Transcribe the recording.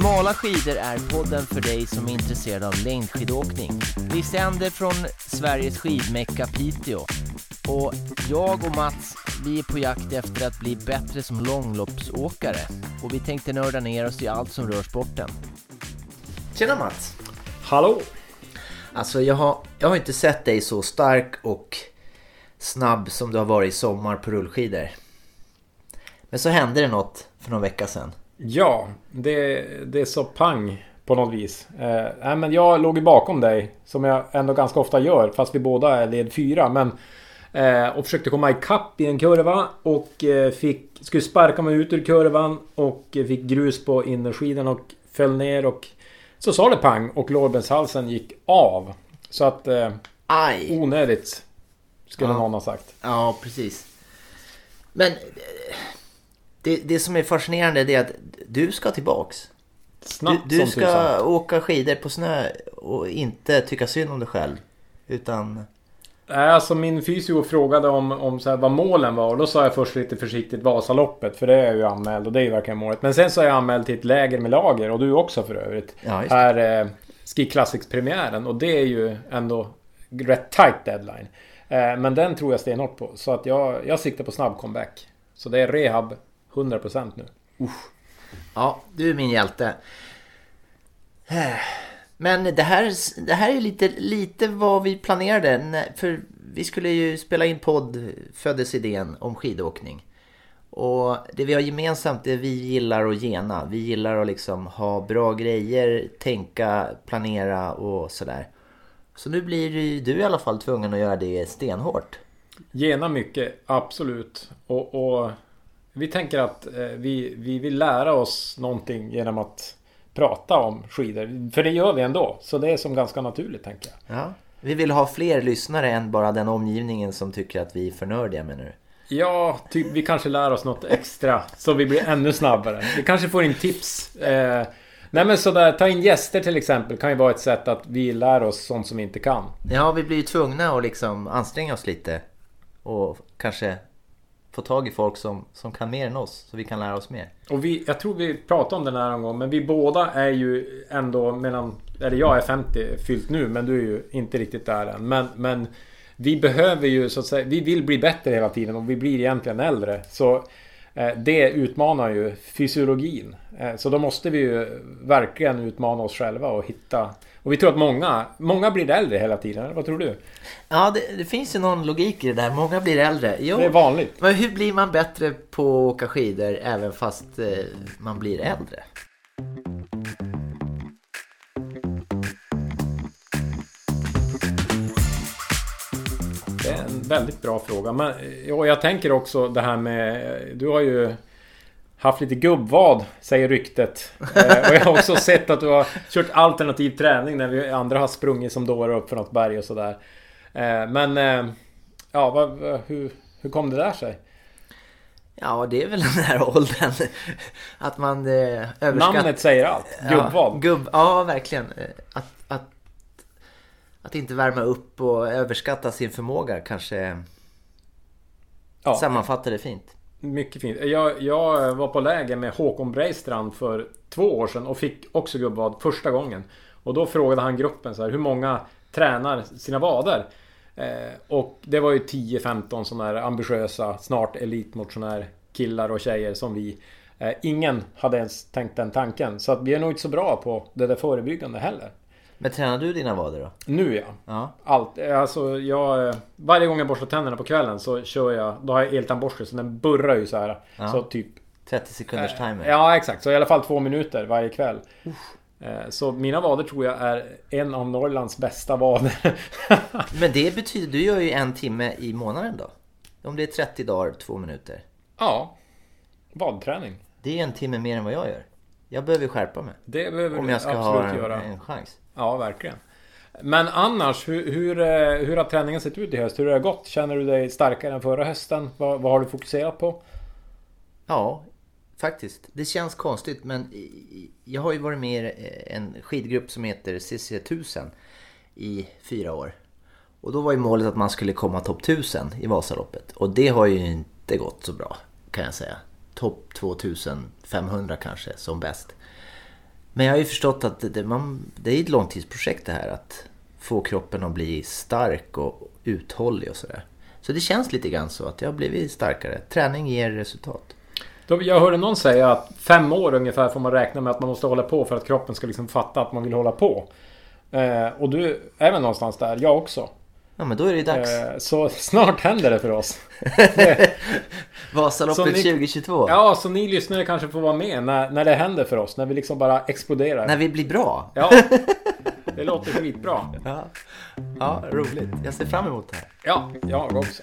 Smala skidor är podden för dig som är intresserad av längdskidåkning. Vi sänder från Sveriges skidmecka Piteå. Och jag och Mats, vi är på jakt efter att bli bättre som långloppsåkare. Och vi tänkte nörda ner oss i allt som rör sporten. Tjena Mats! Hallå! Alltså jag har, jag har inte sett dig så stark och snabb som du har varit i sommar på rullskidor. Men så hände det något för någon vecka sedan. Ja, det, det är så pang på något vis. Eh, men jag låg ju bakom dig, som jag ändå ganska ofta gör, fast vi båda är led fyra. Men, eh, och försökte komma ikapp i en kurva och eh, fick, skulle sparka mig ut ur kurvan och fick grus på innerskidan och föll ner och så sa det pang och lårbenshalsen gick av. Så att... Eh, Aj! onödigt, skulle Ja. någon ha sagt. Ja, precis. Men eh, det, det som är fascinerande är att du ska tillbaks. Du, Snabbt du som ska tusan. åka skidor på snö och inte tycka synd om dig själv. Utan... Nej, Alltså min fysio frågade om, om så här, vad målen var och då sa jag först lite försiktigt Vasaloppet för det är jag ju anmäld och det är ju verkligen målet. Men sen så är jag anmäld till ett läger med lager och du också för övrigt. Ja. Här eh, Ski Classics-premiären och det är ju ändå rätt tight deadline. Eh, men den tror jag stenhårt på så att jag, jag siktar på snabb comeback. Så det är rehab 100% nu. Ja, du är min hjälte. Men det här, det här är lite, lite vad vi planerade. För vi skulle ju spela in podd, föddes idén om skidåkning. Och det vi har gemensamt är vi gillar att gena. Vi gillar att liksom ha bra grejer, tänka, planera och sådär. Så nu blir ju du i alla fall tvungen att göra det stenhårt. Gena mycket, absolut. Och, och vi tänker att eh, vi, vi vill lära oss någonting genom att prata om skidor. För det gör vi ändå. Så det är som ganska naturligt tänker jag. Ja. Vi vill ha fler lyssnare än bara den omgivningen som tycker att vi är för nördiga menar du? Ja, typ, vi kanske lär oss något extra så vi blir ännu snabbare. Vi kanske får in tips. Eh, nej men sådär, ta in gäster till exempel kan ju vara ett sätt att vi lär oss sånt som vi inte kan. Ja, vi blir ju tvungna att liksom anstränga oss lite. Och kanske få tag i folk som, som kan mer än oss. Så vi kan lära oss mer. Och vi, jag tror vi pratade om det här någon gång, men vi båda är ju ändå mellan... Eller jag är 50 fyllt nu, men du är ju inte riktigt där än. Men, men vi behöver ju så att säga... Vi vill bli bättre hela tiden och vi blir egentligen äldre. Så det utmanar ju fysiologin. Eh, så då måste vi ju verkligen utmana oss själva och hitta... Och vi tror att många, många blir äldre hela tiden, vad tror du? Ja, det, det finns ju någon logik i det där. Många blir äldre. Jo, Det är vanligt. men hur blir man bättre på att åka skidor även fast eh, man blir äldre? Det är en väldigt bra fråga. Men och jag tänker också det här med... Du har ju haft lite gubbvad, säger ryktet. Eh, och jag har också sett att du har kört alternativ träning när vi andra har sprungit som dårar upp för något berg och sådär. Eh, Men... eh, Ja, vad, hur, hur kom det där sig? Ja, det är väl den här åldern. Att man eh, överskattar... Namnet säger allt. Gubbvad. Ja, gubb, ja, verkligen. Eh, Att, att, att inte värma upp och överskatta sin förmåga kanske Ja. sammanfattar det fint. Mycket fint. Jag, jag var på läger med Håkon Breistrand för två år sedan och fick också gubbvad första gången. Och då frågade han gruppen så här, hur många tränar sina vader? Eh, och det var ju 10-15 sådana här ambitiösa, snart elitmotionär killar och tjejer som vi. Eh, ingen hade ens tänkt den tanken. Så att vi är nog inte så bra på det där förebyggande heller. Men tränar du dina vader då? Nu ja. Ja. Allt. Alltså jag... eh, Varje gång jag borstar tänderna på kvällen så kör jag... Då har jag eltandborste så den burrar ju så här. Ja. Så typ 30 sekunders timer. Ja, exakt. Så i alla fall två minuter varje kväll. Eh, Så mina vader tror jag är en av Norrlands bästa vader. Men det betyder, du gör ju en timme i månaden då? Om det är 30 dagar, två minuter. ja. Vadträning. Det är en timme mer än vad jag gör. Jag behöver skärpa mig. Det behöver Om du jag ska absolut ha en, göra. en chans. Ja, verkligen. Men annars, hur, hur, eh, hur har träningen sett ut i höst? Hur har det gått? Känner du dig starkare än förra hösten? Vad, vad har du fokuserat på? Ja, faktiskt. Det känns konstigt men jag har ju varit med i en skidgrupp som heter CC1000 i fyra år. Och då var ju målet att man skulle komma topp 1000 i Vasaloppet. Och det har ju inte gått så bra kan jag säga. Topp 2500 kanske som bäst. Men jag har ju förstått att det, man, det är ett långtidsprojekt det här att få kroppen att bli stark och uthållig och sådär. Så det känns lite grann så att jag har blivit starkare. Träning ger resultat. Jag hörde någon säga att fem år ungefär får man räkna med att man måste hålla på för att kroppen ska liksom fatta att man vill hålla på. Eh, och du är väl någonstans där, jag också. Ja men då är det ju dags. Eh, så snart händer det för oss. Vasaloppet ni- 2022. Ja, så ni lyssnare kanske får vara med när, när det händer för oss. När vi liksom bara exploderar. När vi blir bra. Ja, det låter skitbra. Ja. ja, roligt. Jag ser fram emot det här. Ja, jag också.